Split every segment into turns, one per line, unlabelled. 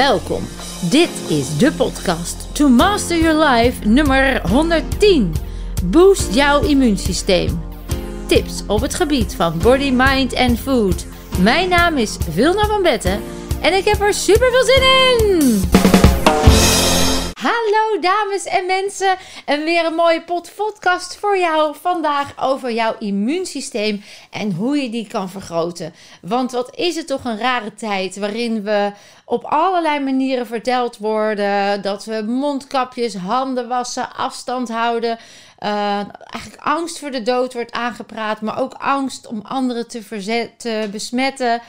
Welkom. Dit is de podcast To Master Your Life nummer 110. Boost jouw immuunsysteem. Tips op het gebied van body, mind en food. Mijn naam is Vilna van Betten en ik heb er super veel zin in. Hallo dames en mensen en weer een mooie podcast voor jou vandaag over jouw immuunsysteem en hoe je die kan vergroten. Want wat is het toch een rare tijd waarin we op allerlei manieren verteld worden dat we mondkapjes, handen wassen, afstand houden. Uh, eigenlijk angst voor de dood wordt aangepraat, maar ook angst om anderen te, te besmetten.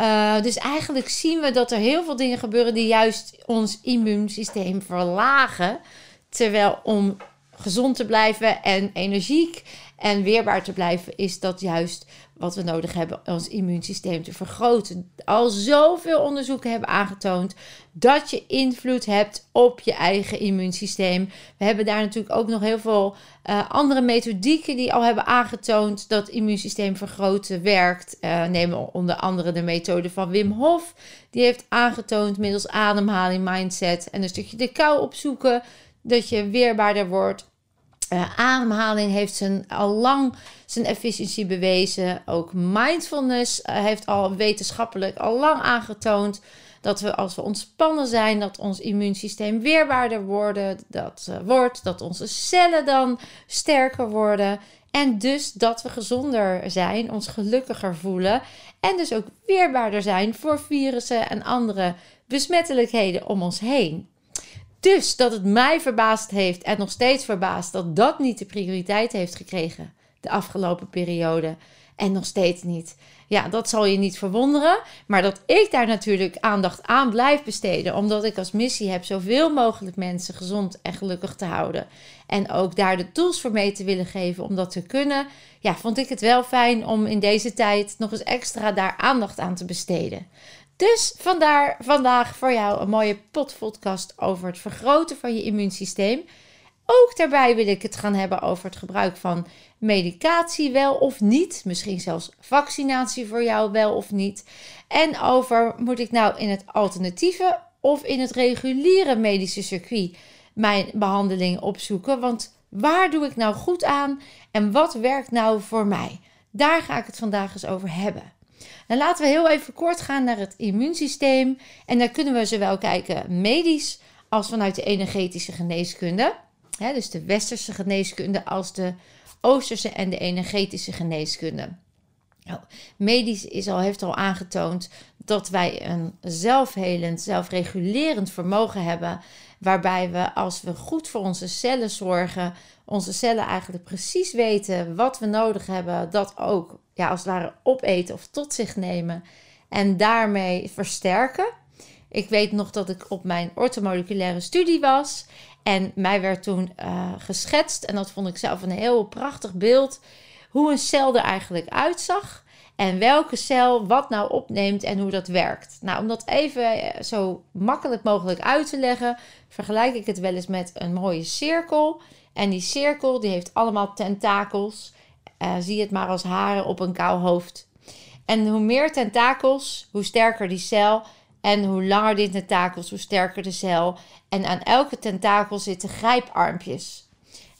Uh, dus eigenlijk zien we dat er heel veel dingen gebeuren die juist ons immuunsysteem verlagen. Terwijl om gezond te blijven en energiek en weerbaar te blijven, is dat juist wat we nodig hebben ons immuunsysteem te vergroten. Al zoveel onderzoeken hebben aangetoond dat je invloed hebt op je eigen immuunsysteem. We hebben daar natuurlijk ook nog heel veel uh, andere methodieken die al hebben aangetoond dat immuunsysteem vergroten werkt. Uh, nemen onder andere de methode van Wim Hof. Die heeft aangetoond middels ademhaling, mindset en een stukje de kou opzoeken dat je weerbaarder wordt. Uh, ademhaling heeft zijn, al lang zijn efficiëntie bewezen. Ook mindfulness heeft al wetenschappelijk al lang aangetoond dat we als we ontspannen zijn, dat ons immuunsysteem weerbaarder worden, dat, uh, wordt, dat onze cellen dan sterker worden. En dus dat we gezonder zijn, ons gelukkiger voelen en dus ook weerbaarder zijn voor virussen en andere besmettelijkheden om ons heen. Dus dat het mij verbaasd heeft en nog steeds verbaast dat dat niet de prioriteit heeft gekregen de afgelopen periode en nog steeds niet. Ja, dat zal je niet verwonderen. Maar dat ik daar natuurlijk aandacht aan blijf besteden. Omdat ik als missie heb zoveel mogelijk mensen gezond en gelukkig te houden. En ook daar de tools voor mee te willen geven om dat te kunnen. Ja, vond ik het wel fijn om in deze tijd nog eens extra daar aandacht aan te besteden. Dus vandaar vandaag voor jou een mooie podcast over het vergroten van je immuunsysteem. Ook daarbij wil ik het gaan hebben over het gebruik van medicatie wel of niet. Misschien zelfs vaccinatie voor jou wel of niet. En over moet ik nou in het alternatieve of in het reguliere medische circuit mijn behandeling opzoeken. Want waar doe ik nou goed aan en wat werkt nou voor mij? Daar ga ik het vandaag eens over hebben. Dan laten we heel even kort gaan naar het immuunsysteem. En daar kunnen we zowel kijken medisch als vanuit de energetische geneeskunde. dus de westerse geneeskunde als de Oosterse en de energetische geneeskunde. Nou, medisch is al, heeft al aangetoond dat wij een zelfhelend, zelfregulerend vermogen hebben. Waarbij we, als we goed voor onze cellen zorgen, onze cellen eigenlijk precies weten wat we nodig hebben. Dat ook, ja, als het ware opeten of tot zich nemen. En daarmee versterken. Ik weet nog dat ik op mijn ortomoleculaire studie was. En mij werd toen uh, geschetst, en dat vond ik zelf een heel prachtig beeld, hoe een cel er eigenlijk uitzag. En welke cel wat nou opneemt en hoe dat werkt. Nou, om dat even eh, zo makkelijk mogelijk uit te leggen, vergelijk ik het wel eens met een mooie cirkel. En die cirkel die heeft allemaal tentakels. Uh, zie het maar als haren op een kaal hoofd. En hoe meer tentakels, hoe sterker die cel. En hoe langer die tentakels, hoe sterker de cel. En aan elke tentakel zitten grijparmpjes.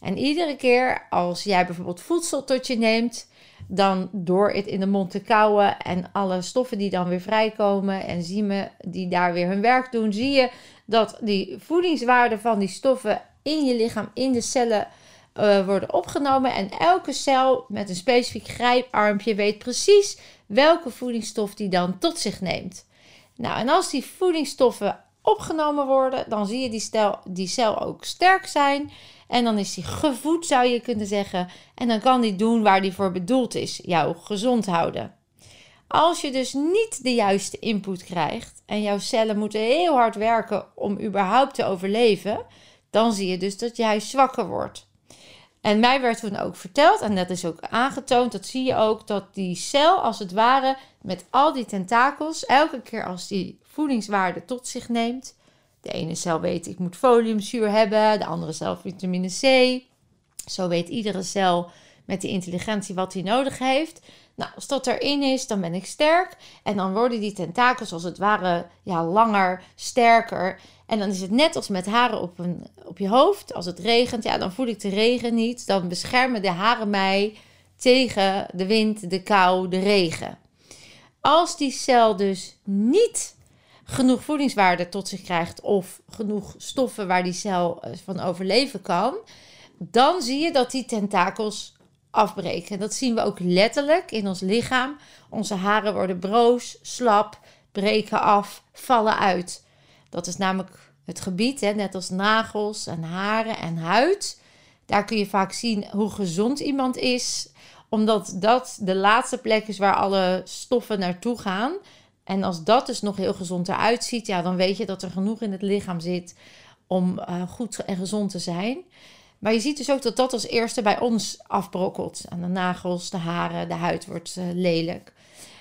En iedere keer als jij bijvoorbeeld voedsel tot je neemt, dan door het in de mond te kauwen en alle stoffen die dan weer vrijkomen en ziemen die daar weer hun werk doen, zie je dat die voedingswaarden van die stoffen in je lichaam, in de cellen uh, worden opgenomen. En elke cel met een specifiek grijparmpje weet precies welke voedingsstof die dan tot zich neemt. Nou, en als die voedingsstoffen opgenomen worden, dan zie je die, stel, die cel ook sterk zijn. En dan is die gevoed, zou je kunnen zeggen. En dan kan die doen waar die voor bedoeld is: jou gezond houden. Als je dus niet de juiste input krijgt en jouw cellen moeten heel hard werken om überhaupt te overleven, dan zie je dus dat jij zwakker wordt. En mij werd toen ook verteld, en dat is ook aangetoond, dat zie je ook, dat die cel als het ware met al die tentakels, elke keer als die voedingswaarde tot zich neemt. De ene cel weet ik moet foliumzuur hebben, de andere cel vitamine C. Zo weet iedere cel met die intelligentie wat hij nodig heeft. Nou, als dat erin is, dan ben ik sterk. En dan worden die tentakels als het ware ja, langer, sterker. En dan is het net als met haren op, een, op je hoofd. Als het regent, ja, dan voel ik de regen niet. Dan beschermen de haren mij tegen de wind, de kou, de regen. Als die cel dus niet genoeg voedingswaarde tot zich krijgt of genoeg stoffen waar die cel eh, van overleven kan, dan zie je dat die tentakels afbreken. Dat zien we ook letterlijk in ons lichaam. Onze haren worden broos, slap, breken af, vallen uit. Dat is namelijk het gebied, hè, net als nagels en haren en huid. Daar kun je vaak zien hoe gezond iemand is, omdat dat de laatste plek is waar alle stoffen naartoe gaan. En als dat dus nog heel gezond eruit ziet, ja, dan weet je dat er genoeg in het lichaam zit om uh, goed en gezond te zijn. Maar je ziet dus ook dat dat als eerste bij ons afbrokkelt. Aan de nagels, de haren, de huid wordt uh, lelijk.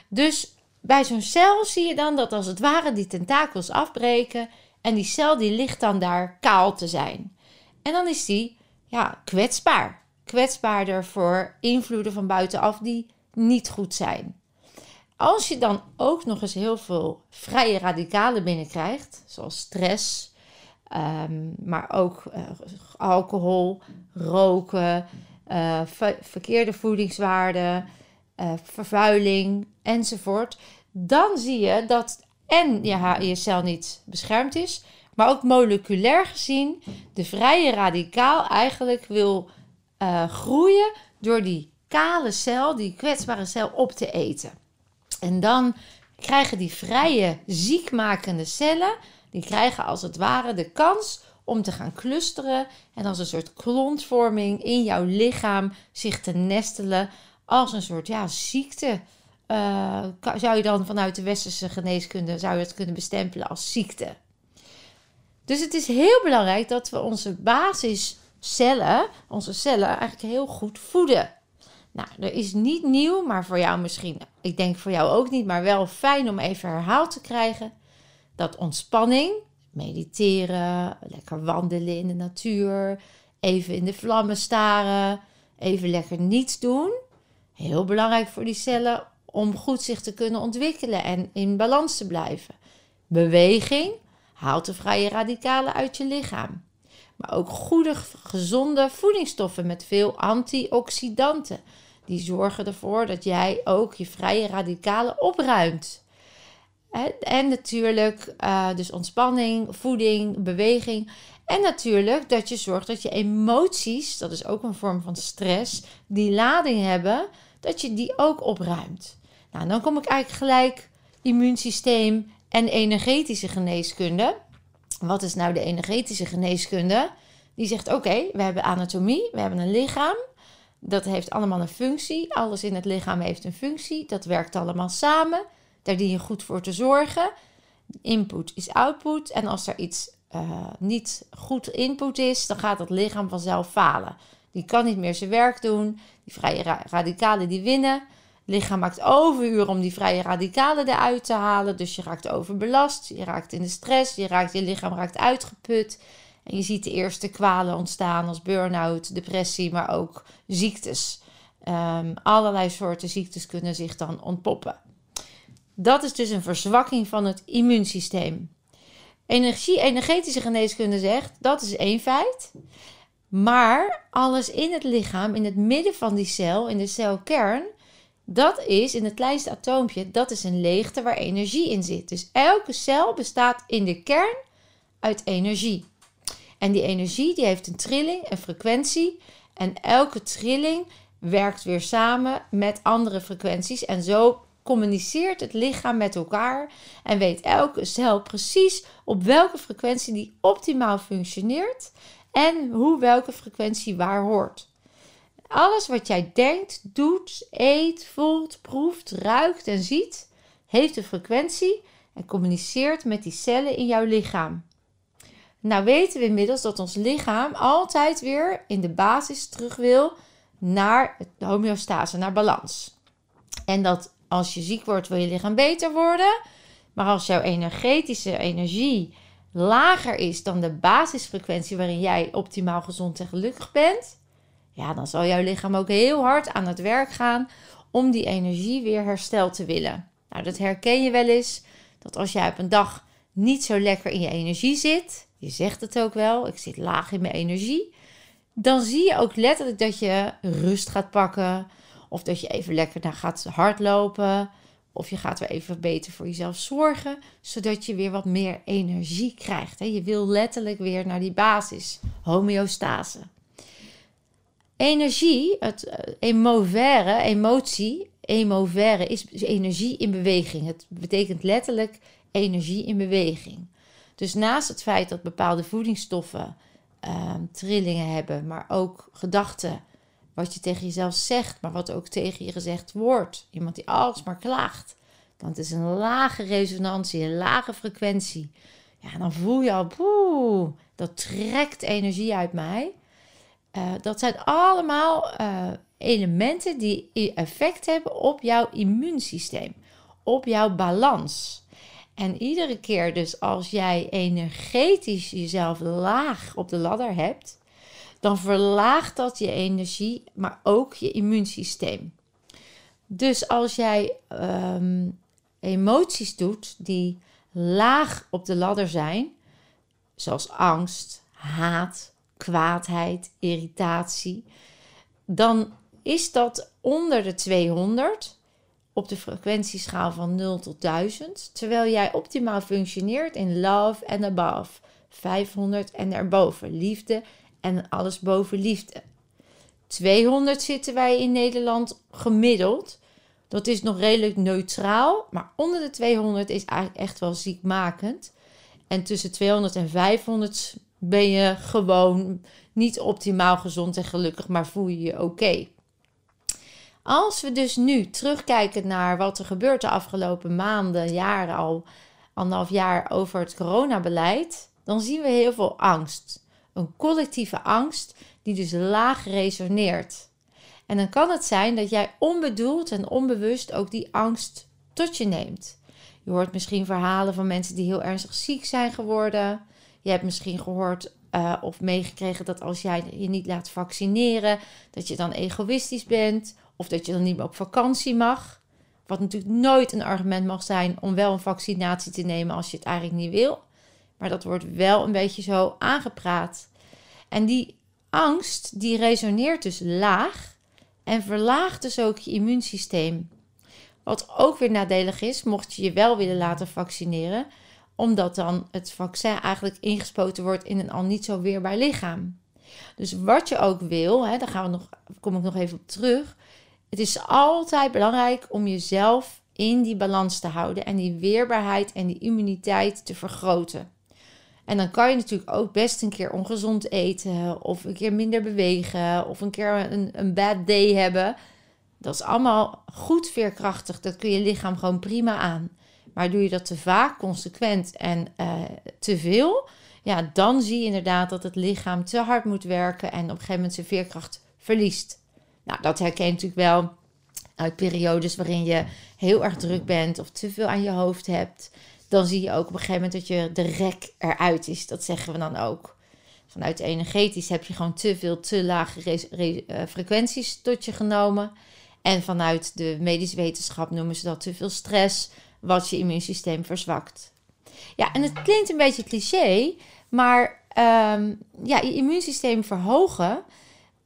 Dus bij zo'n cel zie je dan dat als het ware die tentakels afbreken en die cel die ligt dan daar kaal te zijn. En dan is die ja, kwetsbaar. Kwetsbaarder voor invloeden van buitenaf die niet goed zijn. Als je dan ook nog eens heel veel vrije radicalen binnenkrijgt, zoals stress, ehm, maar ook uh, alcohol, roken, uh, verkeerde voedingswaarden, uh, vervuiling enzovoort, dan zie je dat en je, je cel niet beschermd is, maar ook moleculair gezien de vrije radicaal eigenlijk wil groeien door die kale cel, die kwetsbare cel op te eten. En dan krijgen die vrije, ziekmakende cellen, die krijgen als het ware de kans om te gaan clusteren en als een soort klontvorming in jouw lichaam zich te nestelen als een soort ja, ziekte. Uh, zou je dan vanuit de westerse geneeskunde zou je het kunnen bestempelen als ziekte. Dus het is heel belangrijk dat we onze basiscellen, onze cellen eigenlijk heel goed voeden. Nou, er is niet nieuw, maar voor jou misschien, ik denk voor jou ook niet, maar wel fijn om even herhaald te krijgen. Dat ontspanning, mediteren, lekker wandelen in de natuur, even in de vlammen staren, even lekker niets doen. Heel belangrijk voor die cellen om goed zich te kunnen ontwikkelen en in balans te blijven. Beweging haalt de vrije radicalen uit je lichaam. Maar ook goede, gezonde voedingsstoffen met veel antioxidanten. Die zorgen ervoor dat jij ook je vrije radicalen opruimt. En natuurlijk uh, dus ontspanning, voeding, beweging. En natuurlijk dat je zorgt dat je emoties, dat is ook een vorm van stress, die lading hebben, dat je die ook opruimt. Nou, dan kom ik eigenlijk gelijk immuunsysteem en energetische geneeskunde. Wat is nou de energetische geneeskunde? Die zegt: oké, we hebben anatomie, we hebben een lichaam. Dat heeft allemaal een functie. Alles in het lichaam heeft een functie. Dat werkt allemaal samen. Daar dien je goed voor te zorgen. Input is output. En als er iets uh, niet goed input is, dan gaat het lichaam vanzelf falen. Die kan niet meer zijn werk doen. Die vrije radicalen die winnen. Lichaam maakt overuren om die vrije radicalen eruit te halen. Dus je raakt overbelast. Je raakt in de stress. Je, raakt, je lichaam raakt uitgeput. En je ziet de eerste kwalen ontstaan als burn-out, depressie, maar ook ziektes. Um, allerlei soorten ziektes kunnen zich dan ontpoppen. Dat is dus een verzwakking van het immuunsysteem. Energie, energetische geneeskunde zegt dat is één feit. Maar alles in het lichaam, in het midden van die cel, in de celkern, dat is in het kleinste atoompje, dat is een leegte waar energie in zit. Dus elke cel bestaat in de kern uit energie. En die energie die heeft een trilling, een frequentie. En elke trilling werkt weer samen met andere frequenties. En zo communiceert het lichaam met elkaar en weet elke cel precies op welke frequentie die optimaal functioneert en hoe welke frequentie waar hoort. Alles wat jij denkt, doet, eet, voelt, proeft, ruikt en ziet, heeft een frequentie en communiceert met die cellen in jouw lichaam. Nou weten we inmiddels dat ons lichaam altijd weer in de basis terug wil naar homeostase, naar balans. En dat als je ziek wordt, wil je lichaam beter worden. Maar als jouw energetische energie lager is dan de basisfrequentie waarin jij optimaal gezond en gelukkig bent, ja, dan zal jouw lichaam ook heel hard aan het werk gaan om die energie weer hersteld te willen. Nou, dat herken je wel eens, dat als jij op een dag niet zo lekker in je energie zit, je zegt het ook wel, ik zit laag in mijn energie, dan zie je ook letterlijk dat je rust gaat pakken, of dat je even lekker naar gaat hardlopen, of je gaat weer even beter voor jezelf zorgen, zodat je weer wat meer energie krijgt. Je wil letterlijk weer naar die basis, homeostase. Energie, het eh, emovere, emotie, emovere is energie in beweging. Het betekent letterlijk energie in beweging. Dus naast het feit dat bepaalde voedingsstoffen ehm, trillingen hebben, maar ook gedachten, wat je tegen jezelf zegt, maar wat ook tegen je gezegd wordt. Iemand die alles maar klaagt. Want het is een lage resonantie, een lage frequentie. Ja, dan voel je al, poeh, dat trekt energie uit mij. Uh, dat zijn allemaal uh, elementen die effect hebben op jouw immuunsysteem, op jouw balans. En iedere keer dus als jij energetisch jezelf laag op de ladder hebt, dan verlaagt dat je energie, maar ook je immuunsysteem. Dus als jij um, emoties doet die laag op de ladder zijn, zoals angst, haat, kwaadheid, irritatie, dan is dat onder de 200 op de frequentieschaal van 0 tot 1000, terwijl jij optimaal functioneert in love and above, 500 en erboven, liefde en alles boven liefde. 200 zitten wij in Nederland gemiddeld. Dat is nog redelijk neutraal, maar onder de 200 is eigenlijk echt wel ziekmakend. En tussen 200 en 500 ben je gewoon niet optimaal gezond en gelukkig, maar voel je je oké. Als we dus nu terugkijken naar wat er gebeurt de afgelopen maanden, jaren al, anderhalf jaar over het coronabeleid, dan zien we heel veel angst. Een collectieve angst die dus laag resoneert. En dan kan het zijn dat jij onbedoeld en onbewust ook die angst tot je neemt. Je hoort misschien verhalen van mensen die heel ernstig ziek zijn geworden. Je hebt misschien gehoord uh, of meegekregen dat als jij je niet laat vaccineren, dat je dan egoïstisch bent. Of dat je dan niet meer op vakantie mag. Wat natuurlijk nooit een argument mag zijn om wel een vaccinatie te nemen als je het eigenlijk niet wil. Maar dat wordt wel een beetje zo aangepraat. En die angst, die resoneert dus laag en verlaagt dus ook je immuunsysteem. Wat ook weer nadelig is, mocht je je wel willen laten vaccineren, omdat dan het vaccin eigenlijk ingespoten wordt in een al niet zo weerbaar lichaam. Dus wat je ook wil, hè, daar gaan we nog, kom ik nog even op terug. Het is altijd belangrijk om jezelf in die balans te houden en die weerbaarheid en die immuniteit te vergroten. En dan kan je natuurlijk ook best een keer ongezond eten, of een keer minder bewegen, of een keer een, een bad day hebben. Dat is allemaal goed veerkrachtig. Dat kun je lichaam gewoon prima aan. Maar doe je dat te vaak, consequent en uh, te veel, ja, dan zie je inderdaad dat het lichaam te hard moet werken en op een gegeven moment zijn veerkracht verliest. Nou, dat herken je natuurlijk wel uit periodes waarin je heel erg druk bent of te veel aan je hoofd hebt. Dan zie je ook op een gegeven moment dat je de rek eruit is. Dat zeggen we dan ook. Vanuit energetisch heb je gewoon te veel, te lage uh, frequenties tot je genomen. En vanuit de medische wetenschap noemen ze dat te veel stress, wat je immuunsysteem verzwakt. Ja, en het klinkt een beetje cliché, maar um, ja, je immuunsysteem verhogen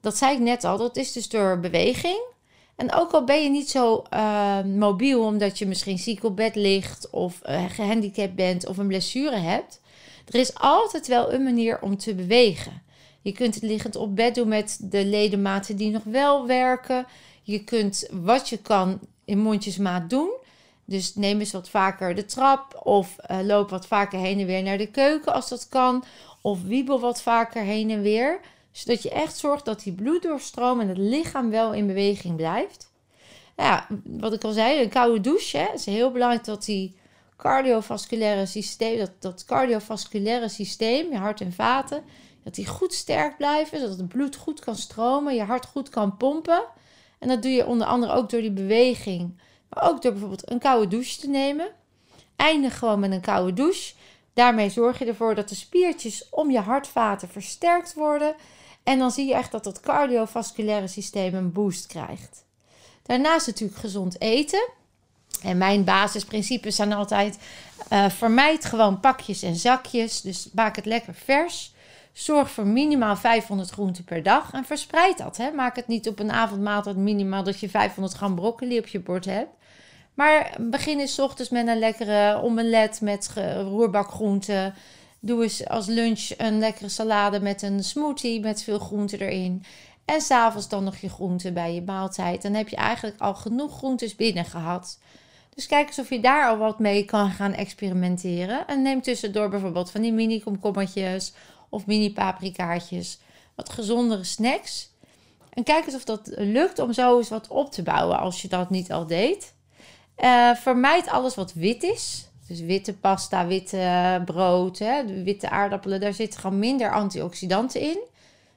dat zei ik net al, dat is dus door beweging. En ook al ben je niet zo uh, mobiel omdat je misschien ziek op bed ligt of uh, gehandicapt bent of een blessure hebt, er is altijd wel een manier om te bewegen. Je kunt het liggend op bed doen met de ledematen die nog wel werken. Je kunt wat je kan in mondjesmaat doen. Dus neem eens wat vaker de trap of uh, loop wat vaker heen en weer naar de keuken als dat kan. Of wiebel wat vaker heen en weer zodat je echt zorgt dat die bloeddoorstroom en het lichaam wel in beweging blijft. Nou ja, wat ik al zei, een koude douche. Het is heel belangrijk dat die cardiovasculaire systeem, dat, dat cardiovasculaire systeem, je hart en vaten, dat die goed sterk blijven, zodat het bloed goed kan stromen, je hart goed kan pompen. En dat doe je onder andere ook door die beweging, maar ook door bijvoorbeeld een koude douche te nemen. Eindig gewoon met een koude douche. Daarmee zorg je ervoor dat de spiertjes om je hartvaten versterkt worden En dan zie je echt dat dat cardiovasculaire systeem een boost krijgt. Daarnaast natuurlijk gezond eten. En mijn basisprincipes zijn altijd: uh, vermijd gewoon pakjes en zakjes. Dus maak het lekker vers. Zorg voor minimaal 500 groenten per dag en verspreid dat. Hè. Maak het niet op een avondmaaltijd minimaal dat je 500 gram broccoli op je bord hebt. Maar begin eens ochtends met een lekkere omelet met roerbakgroenten. Doe eens als lunch een lekkere salade met een smoothie met veel groenten erin. En s'avonds dan nog je groenten bij je maaltijd. Dan heb je eigenlijk al genoeg groentes binnen gehad. Dus kijk eens of je daar al wat mee kan gaan experimenteren. En neem tussendoor bijvoorbeeld van die mini komkommertjes of mini paprikaatjes. Wat gezondere snacks. En kijk eens of dat lukt om zo eens wat op te bouwen als je dat niet al deed. Uh, vermijd alles wat wit is. Dus witte pasta, witte brood, hè, witte aardappelen. Daar zitten gewoon minder antioxidanten in.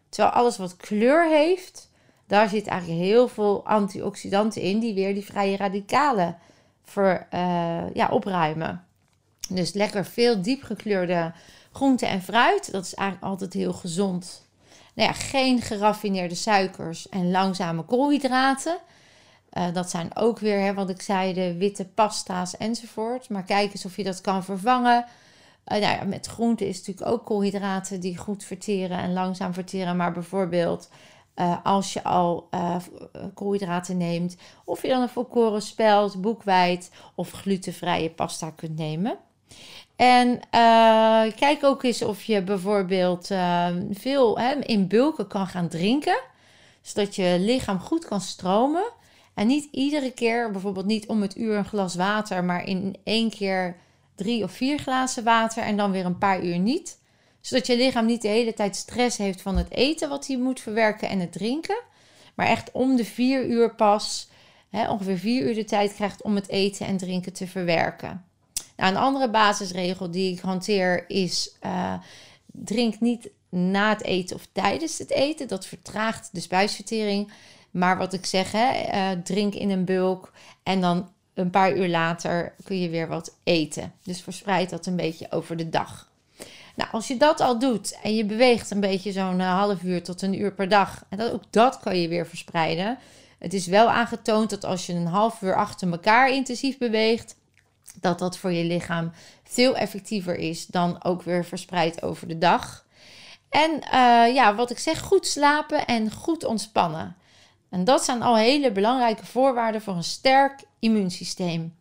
Terwijl alles wat kleur heeft, daar zit eigenlijk heel veel antioxidanten in. Die weer die vrije radicalen voor, uh, ja, opruimen. Dus lekker veel diepgekleurde groenten en fruit. Dat is eigenlijk altijd heel gezond. Nou ja, geen geraffineerde suikers en langzame koolhydraten. Uh, dat zijn ook weer, hè, wat ik zei, de witte pasta's enzovoort. Maar kijk eens of je dat kan vervangen. Uh, nou ja, met groenten is natuurlijk ook koolhydraten die goed verteren en langzaam verteren. Maar bijvoorbeeld uh, als je al koolhydraten neemt, of je dan een volkoren spelt, boekweit of glutenvrije pasta kunt nemen. En kijk ook eens of je bijvoorbeeld veel hè, in bulken kan gaan drinken, zodat je lichaam goed kan stromen. En niet iedere keer, bijvoorbeeld niet om het uur een glas water, maar in één keer drie of vier glazen water en dan weer een paar uur niet. Zodat je lichaam niet de hele tijd stress heeft van het eten wat hij moet verwerken en het drinken. Maar echt om de vier uur pas, hè, ongeveer vier uur de tijd krijgt om het eten en drinken te verwerken. Nou, een andere basisregel die ik hanteer is: uh, drink niet na het eten of tijdens het eten. Dat vertraagt de spijsvertering. Maar wat ik zeg, hè, uh, drink in een bulk en dan een paar uur later kun je weer wat eten. Dus verspreid dat een beetje over de dag. Nou, als je dat al doet en je beweegt een beetje zo'n uh, half uur tot een uur per dag, en dat, ook dat kan je weer verspreiden. Het is wel aangetoond dat als je een half uur achter elkaar intensief beweegt, dat dat voor je lichaam veel effectiever is dan ook weer verspreid over de dag. En uh, ja, wat ik zeg, goed slapen en goed ontspannen. En dat zijn al hele belangrijke voorwaarden voor een sterk immuunsysteem.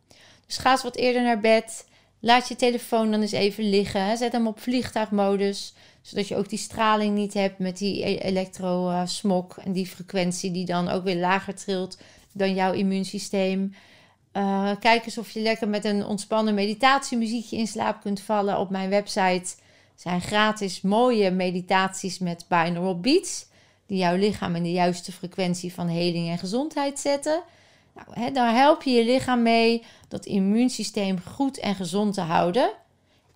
Dus ga eens wat eerder naar bed. Laat je telefoon dan eens even liggen. Zet hem op vliegtuigmodus. Zodat je ook die straling niet hebt met die e- elektrosmok. En die frequentie die dan ook weer lager trilt dan jouw immuunsysteem. Uh, kijk eens of je lekker met een ontspannen meditatiemuziekje in slaap kunt vallen. Op mijn website zijn gratis mooie meditaties met binaural beats die jouw lichaam in de juiste frequentie van heling en gezondheid zetten. Nou, hè, daar help je je lichaam mee dat immuunsysteem goed en gezond te houden.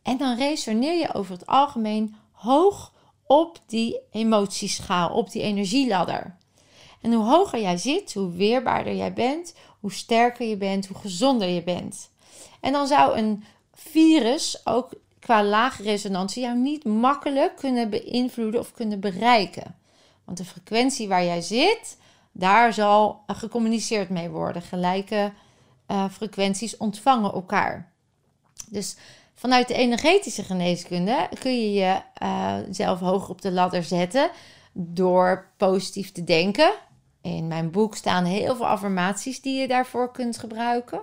En dan resoneer je over het algemeen hoog op die emotieschaal, op die energieladder. En hoe hoger jij zit, hoe weerbaarder jij bent, hoe sterker je bent, hoe gezonder je bent. En dan zou een virus ook qua lage resonantie jou niet makkelijk kunnen beïnvloeden of kunnen bereiken. Want de frequentie waar jij zit, daar zal gecommuniceerd mee worden. Gelijke uh, frequenties ontvangen elkaar. Dus vanuit de energetische geneeskunde kun je jezelf uh, hoog op de ladder zetten door positief te denken. In mijn boek staan heel veel affirmaties die je daarvoor kunt gebruiken.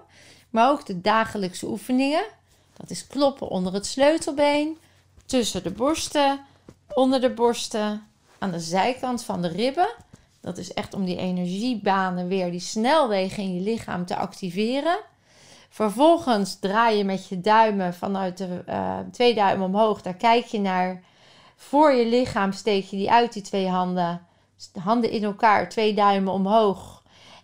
Maar ook de dagelijkse oefeningen. Dat is kloppen onder het sleutelbeen, tussen de borsten, onder de borsten, aan de zijkant van de ribben. Dat is echt om die energiebanen weer, die snelwegen in je lichaam te activeren. Vervolgens draai je met je duimen vanuit de uh, twee duimen omhoog. Daar kijk je naar. Voor je lichaam steek je die uit, die twee handen. De handen in elkaar, twee duimen omhoog.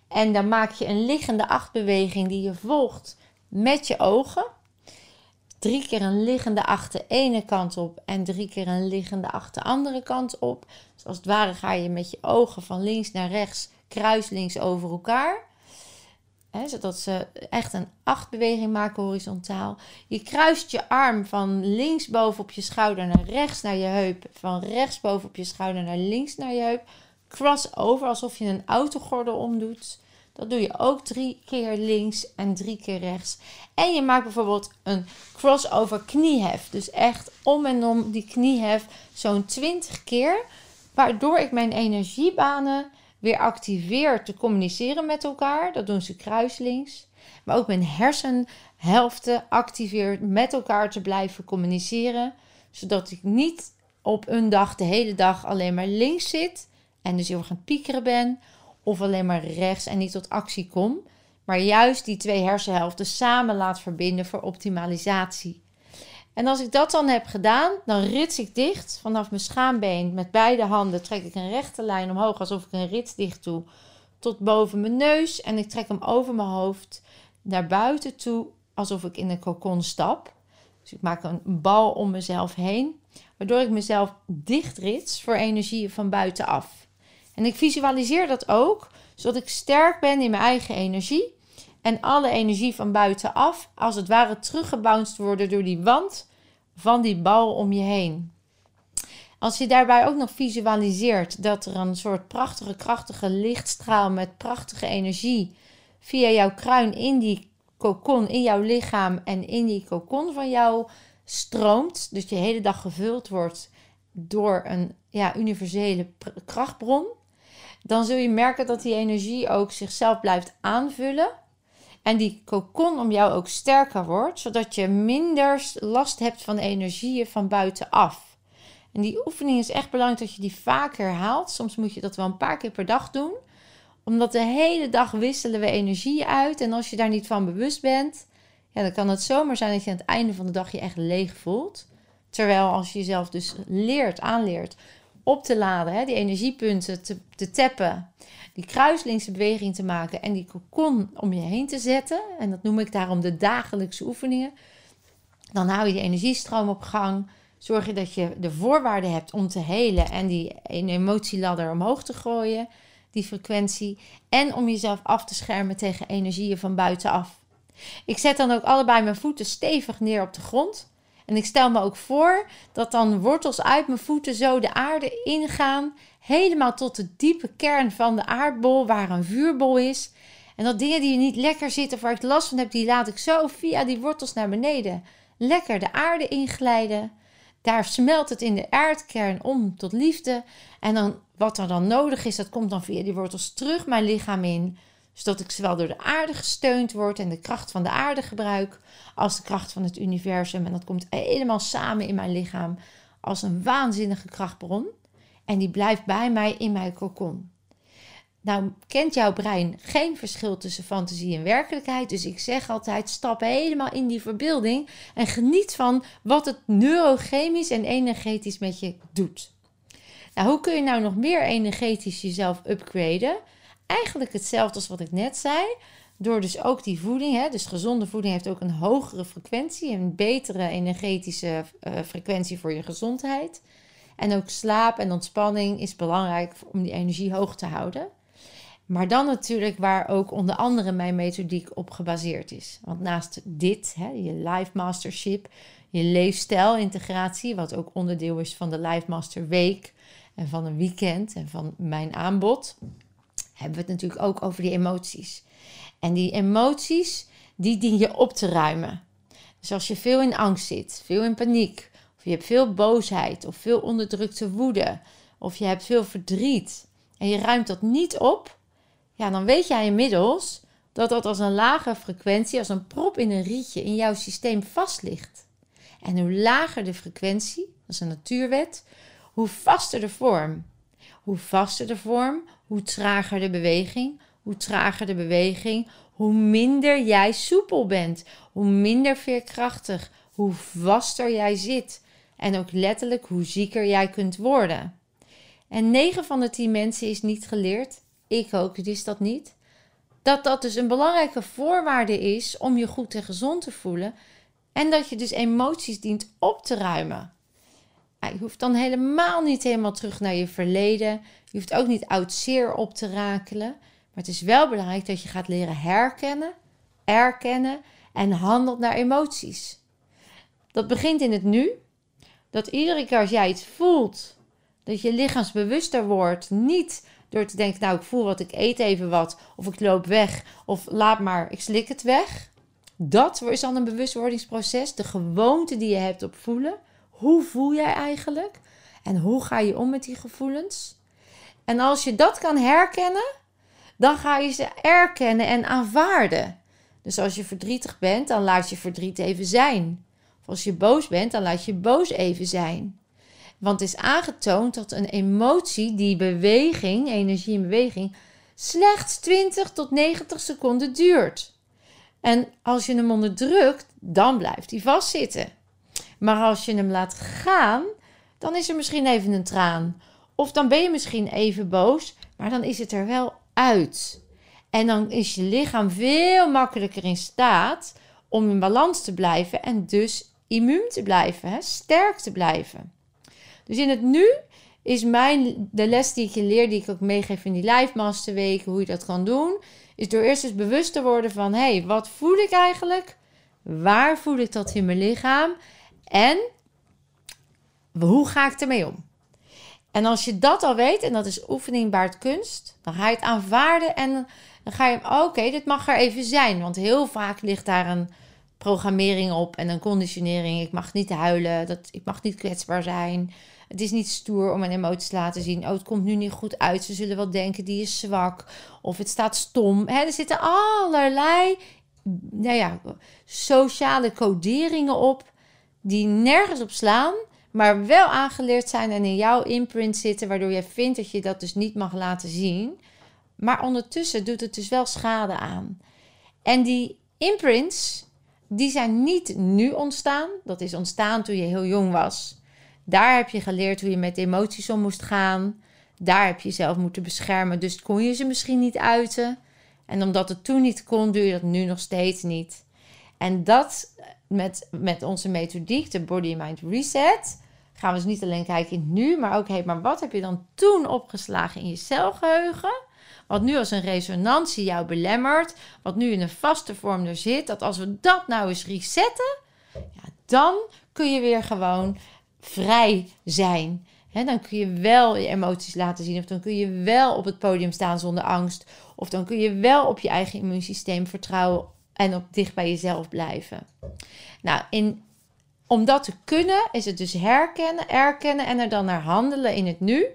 En dan maak je een liggende achtbeweging die je volgt met je ogen drie keer een liggende achter de ene kant op en drie keer een liggende achter de andere kant op. Dus als het ware ga je met je ogen van links naar rechts kruislinks over elkaar. Zodat ze echt een achtbeweging maken horizontaal. Je kruist je arm van links boven op je schouder naar rechts naar je heup. Van rechts boven op je schouder naar links naar je heup. Cross over alsof je een autogordel omdoet. Dat doe je ook drie keer links en drie keer rechts. En je maakt bijvoorbeeld een crossover kniehef. Dus echt om en om die kniehef zo'n 20 keer. Waardoor ik mijn energiebanen weer activeer te communiceren met elkaar. Dat doen ze kruislinks. Maar ook mijn hersenhelften activeert met elkaar te blijven communiceren. Zodat ik niet op een dag de hele dag alleen maar links zit. En dus heel erg aan het piekeren ben of alleen maar rechts en niet tot actie kom, maar juist die twee hersenhelften samen laat verbinden voor optimalisatie. En als ik dat dan heb gedaan, dan rits ik dicht vanaf mijn schaambeen. Met beide handen trek ik een rechte lijn omhoog alsof ik een rits dicht doe tot boven mijn neus en ik trek hem over mijn hoofd naar buiten toe alsof ik in een kokon stap. Dus ik maak een bal om mezelf heen, waardoor ik mezelf dicht rits voor energieën van buitenaf. En ik visualiseer dat ook, zodat ik sterk ben in mijn eigen energie. En alle energie van buitenaf, als het ware, teruggebounced worden door die wand van die bal om je heen. Als je daarbij ook nog visualiseert dat er een soort prachtige, krachtige lichtstraal met prachtige energie via jouw kruin in die kokon, in jouw lichaam en in die kokon van jou stroomt, dus je hele dag gevuld wordt door een ja, universele krachtbron, dan zul je merken dat die energie ook zichzelf blijft aanvullen. En die kokon om jou ook sterker wordt, zodat je minder last hebt van energieën van buitenaf. En die oefening is echt belangrijk dat je die vaak herhaalt. Soms moet je dat wel een paar keer per dag doen. Omdat de hele dag wisselen we energie uit. En als je daar niet van bewust bent, ja, dan kan het zomaar zijn dat je aan het einde van de dag je echt leeg voelt. Terwijl als je jezelf dus leert, aanleert op te laden, hè, die energiepunten te, te tappen, die kruislinkse beweging te maken en die kokon om je heen te zetten. En dat noem ik daarom de dagelijkse oefeningen. Dan hou je die energiestroom op gang. Zorg je dat je de voorwaarden hebt om te helen en die emotieladder omhoog te gooien, die frequentie. En om jezelf af te schermen tegen energieën van buitenaf. Ik zet dan ook allebei mijn voeten stevig neer op de grond. En ik stel me ook voor dat dan wortels uit mijn voeten zo de aarde ingaan, helemaal tot de diepe kern van de aardbol, waar een vuurbol is. En dat dingen die niet lekker zitten, waar ik last van heb, die laat ik zo via die wortels naar beneden lekker de aarde inglijden. Daar smelt het in de aardkern om tot liefde. En dan, wat er dan nodig is, dat komt dan via die wortels terug mijn lichaam in zodat ik zowel door de aarde gesteund word en de kracht van de aarde gebruik, als de kracht van het universum. En dat komt helemaal samen in mijn lichaam als een waanzinnige krachtbron. En die blijft bij mij in mijn kokon. Nou, kent jouw brein geen verschil tussen fantasie en werkelijkheid. Dus ik zeg altijd: stap helemaal in die verbeelding en geniet van wat het neurochemisch en energetisch met je doet. Nou, hoe kun je nou nog meer energetisch jezelf upgraden? Eigenlijk hetzelfde als wat ik net zei. Door dus ook die voeding, hè, dus gezonde voeding heeft ook een hogere frequentie, een betere energetische uh, frequentie voor je gezondheid. En ook slaap en ontspanning is belangrijk om die energie hoog te houden. Maar dan natuurlijk waar ook onder andere mijn methodiek op gebaseerd is. Want naast dit, hè, je Life Mastership, je leefstijlintegratie, wat ook onderdeel is van de Life Master Week en van een weekend en van mijn aanbod, hebben we het natuurlijk ook over die emoties. En die emoties, die dien je op te ruimen. Dus als je veel in angst zit, veel in paniek, of je hebt veel boosheid, of veel onderdrukte woede, of je hebt veel verdriet, en je ruimt dat niet op, ja, dan weet jij inmiddels dat dat als een lage frequentie, als een prop in een rietje in jouw systeem vast ligt. En hoe lager de frequentie, dat is een natuurwet, hoe vaster de vorm. Hoe vaster de vorm, hoe trager de beweging. Hoe trager de beweging, hoe minder jij soepel bent. Hoe minder veerkrachtig, hoe vaster jij zit. En ook letterlijk hoe zieker jij kunt worden. En 9 van de 10 mensen is niet geleerd. Ik ook is dat niet. Dat dat dus een belangrijke voorwaarde is om je goed en gezond te voelen. En dat je dus emoties dient op te ruimen. Je hoeft dan helemaal niet helemaal terug naar je verleden. Je hoeft ook niet oud zeer op te rakelen. Maar het is wel belangrijk dat je gaat leren herkennen, erkennen en handelt naar emoties. Dat begint in het nu. Dat iedere keer als jij iets voelt, dat je lichaamsbewuster wordt. Niet door te denken, nou ik voel wat, ik eet even wat. Of ik loop weg. Of laat maar, ik slik het weg. Dat is dan een bewustwordingsproces. De gewoonte die je hebt op voelen. Hoe voel jij eigenlijk? En hoe ga je om met die gevoelens? En als je dat kan herkennen, dan ga je ze erkennen en aanvaarden. Dus als je verdrietig bent, dan laat je verdriet even zijn. Of als je boos bent, dan laat je boos even zijn. Want het is aangetoond dat een emotie, die beweging, energie in beweging, slechts 20 tot 90 seconden duurt. En als je hem onderdrukt, dan blijft hij vastzitten. Maar als je hem laat gaan, dan is er misschien even een traan. Of dan ben je misschien even boos, maar dan is het er wel uit. En dan is je lichaam veel makkelijker in staat om in balans te blijven en dus immuun te blijven, sterk te blijven. Dus in het nu is mijn, de les die ik je leer, die ik ook meegeef in die live masterweken, hoe je dat kan doen, is door eerst eens bewust te worden van, hé, hey, wat voel ik eigenlijk? Waar voel ik dat in mijn lichaam? En hoe ga ik ermee om? En als je dat al weet, en dat is oefening baart kunst, dan ga je het aanvaarden en dan ga je, oké, dit mag er even zijn. Want heel vaak ligt daar een programmering op en een conditionering. Ik mag niet huilen, dat, ik mag niet kwetsbaar zijn. Het is niet stoer om een emotie te laten zien. Oh, het komt nu niet goed uit. Ze zullen wel denken die is zwak. Of het staat stom. er zitten allerlei nou ja, sociale coderingen op die nergens op slaan, maar wel aangeleerd zijn en in jouw imprint zitten, waardoor jij vindt dat je dat dus niet mag laten zien. Maar ondertussen doet het dus wel schade aan. En die imprints, die zijn niet nu ontstaan. Dat is ontstaan toen je heel jong was. Daar heb je geleerd hoe je met emoties om moest gaan. Daar heb je jezelf moeten beschermen. Dus kon je ze misschien niet uiten. En omdat het toen niet kon, doe je dat nu nog steeds niet. En dat met, met onze methodiek, de Body Mind Reset, gaan we dus niet alleen kijken in nu, maar ook, hey, maar wat heb je dan toen opgeslagen in je celgeheugen? Wat nu als een resonantie jou belemmert, wat nu in een vaste vorm er zit, dat als we dat nou eens resetten, ja, dan kun je weer gewoon vrij zijn. dan kun je wel je emoties laten zien. Of dan kun je wel op het podium staan zonder angst. Of dan kun je wel op je eigen immuunsysteem vertrouwen en op dicht bij jezelf blijven. Nou, in, om dat te kunnen is het dus herkennen, erkennen en er dan naar handelen in het nu.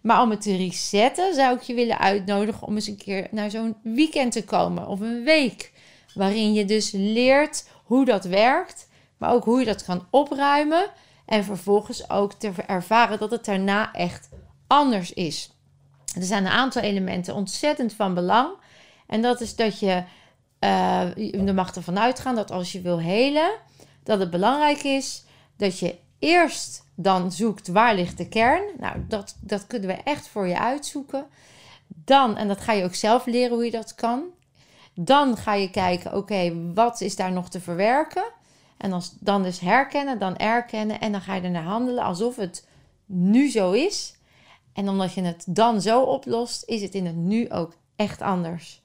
Maar om het te resetten zou ik je willen uitnodigen om eens een keer naar zo'n weekend te komen of een week. Waarin je dus leert hoe dat werkt, maar ook hoe je dat kan opruimen. En vervolgens ook te ervaren dat het daarna echt anders is. Er zijn een aantal elementen ontzettend van belang. En dat is dat je, je mag ervan uitgaan dat als je wil helen, dat het belangrijk is dat je eerst dan zoekt waar ligt de kern. Nou, dat, dat kunnen we echt voor je uitzoeken. Dan, en dat ga je ook zelf leren hoe je dat kan. Dan ga je kijken, oké, wat is daar nog te verwerken? En als, dan dus herkennen, dan erkennen en dan ga je er naar handelen alsof het nu zo is. En omdat je het dan zo oplost, is het in het nu ook echt anders.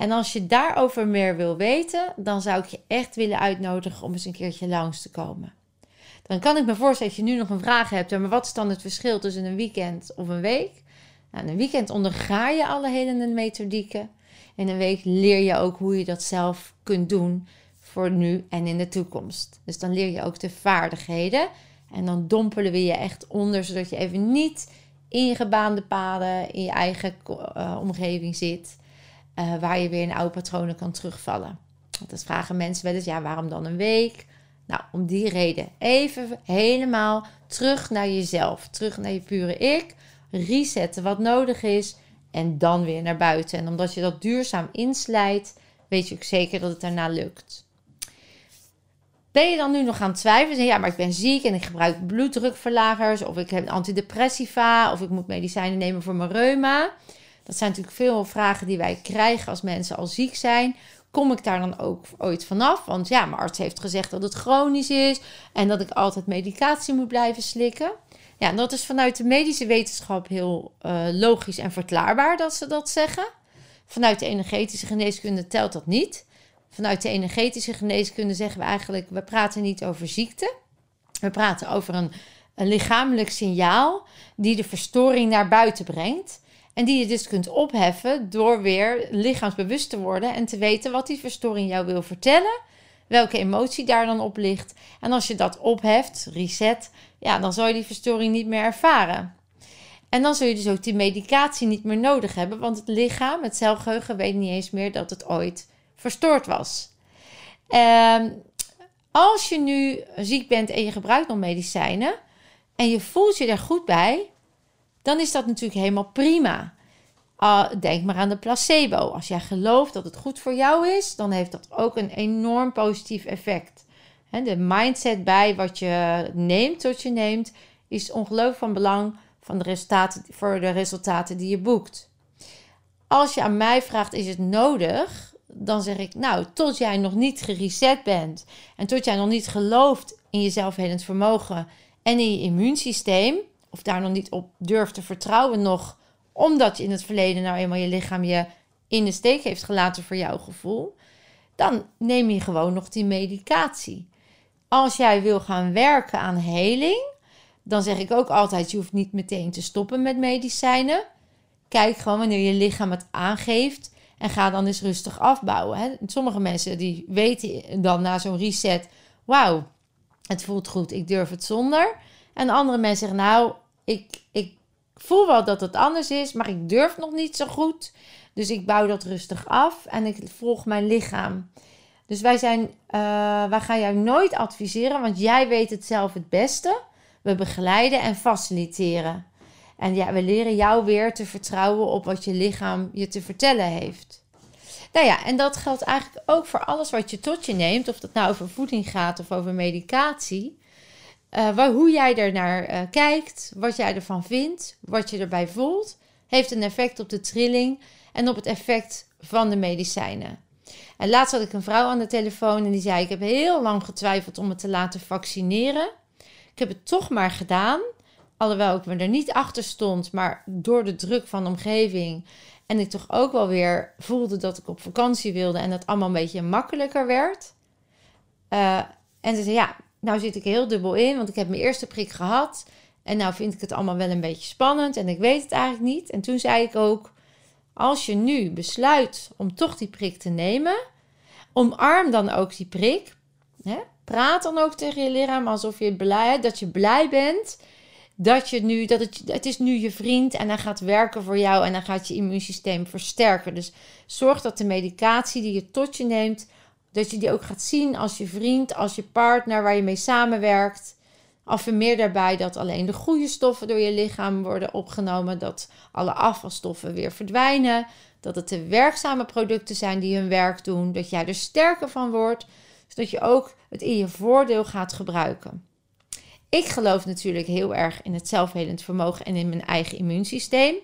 En als je daarover meer wil weten, dan zou ik je echt willen uitnodigen om eens een keertje langs te komen. Dan kan ik me voorstellen dat je nu nog een vraag hebt, maar wat is dan het verschil tussen een weekend of een week? Nou, een weekend onderga je alle helende methodieken. In een week leer je ook hoe je dat zelf kunt doen voor nu en in de toekomst. Dus dan leer je ook de vaardigheden. En dan dompelen we je echt onder, zodat je even niet in je gebaande paden, in je eigen uh, omgeving zit. Uh, waar je weer in oude patronen kan terugvallen. Want dat vragen mensen wel eens, ja, waarom dan een week? Nou, om die reden. Even helemaal terug naar jezelf. Terug naar je pure ik. Resetten wat nodig is. En dan weer naar buiten. En omdat je dat duurzaam inslijt, weet je ook zeker dat het daarna lukt. Ben je dan nu nog aan het twijfelen? Ja, maar ik ben ziek en ik gebruik bloeddrukverlagers. Of ik heb antidepressiva. Of ik moet medicijnen nemen voor mijn reuma. Dat zijn natuurlijk veel vragen die wij krijgen als mensen al ziek zijn. Kom ik daar dan ook ooit vanaf? Want ja, mijn arts heeft gezegd dat het chronisch is. En dat ik altijd medicatie moet blijven slikken. Ja, dat is vanuit de medische wetenschap heel uh, logisch en verklaarbaar dat ze dat zeggen. Vanuit de energetische geneeskunde telt dat niet. Vanuit de energetische geneeskunde zeggen we eigenlijk: we praten niet over ziekte. We praten over een, een lichamelijk signaal die de verstoring naar buiten brengt. En die je dus kunt opheffen door weer lichaamsbewust te worden en te weten wat die verstoring jou wil vertellen. Welke emotie daar dan op ligt. En als je dat opheft, reset, ja, dan zal je die verstoring niet meer ervaren. En dan zul je dus ook die medicatie niet meer nodig hebben, want het lichaam, het celgeheugen, weet niet eens meer dat het ooit verstoord was. Um, als je nu ziek bent en je gebruikt nog medicijnen en je voelt je er goed bij, dan is dat natuurlijk helemaal prima. Uh, denk maar aan de placebo. Als jij gelooft dat het goed voor jou is, dan heeft dat ook een enorm positief effect. De mindset bij wat je neemt tot je neemt, is ongelooflijk van belang van de resultaten, voor de resultaten die je boekt. Als je aan mij vraagt, is het nodig? Dan zeg ik, nou, tot jij nog niet gereset bent en tot jij nog niet gelooft in je zelfhelend vermogen en in je immuunsysteem, of daar nog niet op durft te vertrouwen nog, omdat je in het verleden nou eenmaal je lichaam je in de steek heeft gelaten voor jouw gevoel, dan neem je gewoon nog die medicatie. Als jij wil gaan werken aan heling, dan zeg ik ook altijd: je hoeft niet meteen te stoppen met medicijnen. Kijk gewoon wanneer je lichaam het aangeeft en ga dan eens rustig afbouwen. Hè. Sommige mensen die weten dan na zo'n reset: wauw, het voelt goed, ik durf het zonder. En andere mensen zeggen: nou, ik, ik voel wel dat het anders is, maar ik durf nog niet zo goed. Dus ik bouw dat rustig af en ik volg mijn lichaam. Dus wij, zijn, uh, wij gaan jou nooit adviseren, want jij weet het zelf het beste. We begeleiden en faciliteren. En ja, we leren jou weer te vertrouwen op wat je lichaam je te vertellen heeft. Nou ja, en dat geldt eigenlijk ook voor alles wat je tot je neemt, of dat nou over voeding gaat of over medicatie. Waar, hoe jij er naar uh, kijkt, wat jij ervan vindt, wat je erbij voelt, heeft een effect op de trilling en op het effect van de medicijnen. En laatst had ik een vrouw aan de telefoon en die zei: Ik heb heel lang getwijfeld om me te laten vaccineren. Ik heb het toch maar gedaan. Alhoewel ik me er niet achter stond, maar door de druk van de omgeving. En ik toch ook wel weer voelde dat ik op vakantie wilde en dat allemaal een beetje makkelijker werd. Uh, en ze zei: Ja, nou zit ik heel dubbel in, want ik heb mijn eerste prik gehad. En nou vind ik het allemaal wel een beetje spannend en ik weet het eigenlijk niet. En toen zei ik ook: Als je nu besluit om toch die prik te nemen, omarm dan ook die prik. Hè? Praat dan ook tegen je lichaam alsof je blij, dat je blij bent dat je nu, dat het, het is nu je vriend en hij gaat werken voor jou en dan gaat je immuunsysteem versterken. Dus zorg dat de medicatie die je tot je neemt, dat je die ook gaat zien als je vriend, als je partner waar je mee samenwerkt. Affirmeer daarbij dat alleen de goede stoffen door je lichaam worden opgenomen, dat alle afvalstoffen weer verdwijnen, dat het de werkzame producten zijn die hun werk doen, dat jij er sterker van wordt, zodat je ook het in je voordeel gaat gebruiken. Ik geloof natuurlijk heel erg in het zelfhelend vermogen en in mijn eigen immuunsysteem.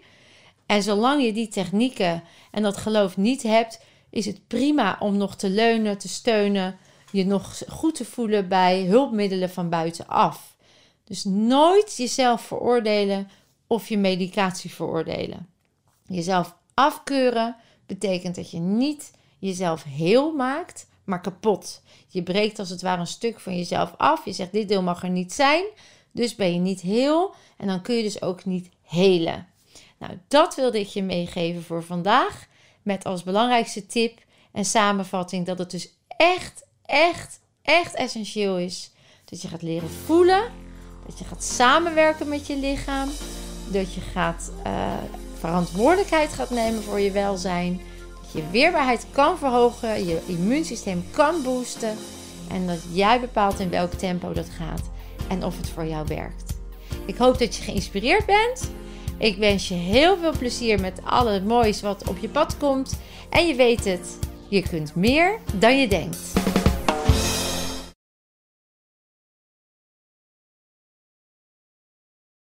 En zolang je die technieken en dat geloof niet hebt, is het prima om nog te leunen, te steunen, je nog goed te voelen bij hulpmiddelen van buitenaf. Dus nooit jezelf veroordelen of je medicatie veroordelen. Jezelf afkeuren betekent dat je niet jezelf heel maakt, maar kapot. Je breekt als het ware een stuk van jezelf af. Je zegt: Dit deel mag er niet zijn. Dus ben je niet heel. En dan kun je dus ook niet helen. Nou, dat wilde ik je meegeven voor vandaag. Met als belangrijkste tip en samenvatting dat het dus echt, echt, echt essentieel is dat je gaat leren voelen. Dat je gaat samenwerken met je lichaam. Dat je gaat uh, verantwoordelijkheid gaat nemen voor je welzijn je weerbaarheid kan verhogen, je immuunsysteem kan boosten en dat jij bepaalt in welk tempo dat gaat en of het voor jou werkt. Ik hoop dat je geïnspireerd bent. Ik wens je heel veel plezier met al het moois wat op je pad komt. En je weet het, je kunt meer dan je denkt.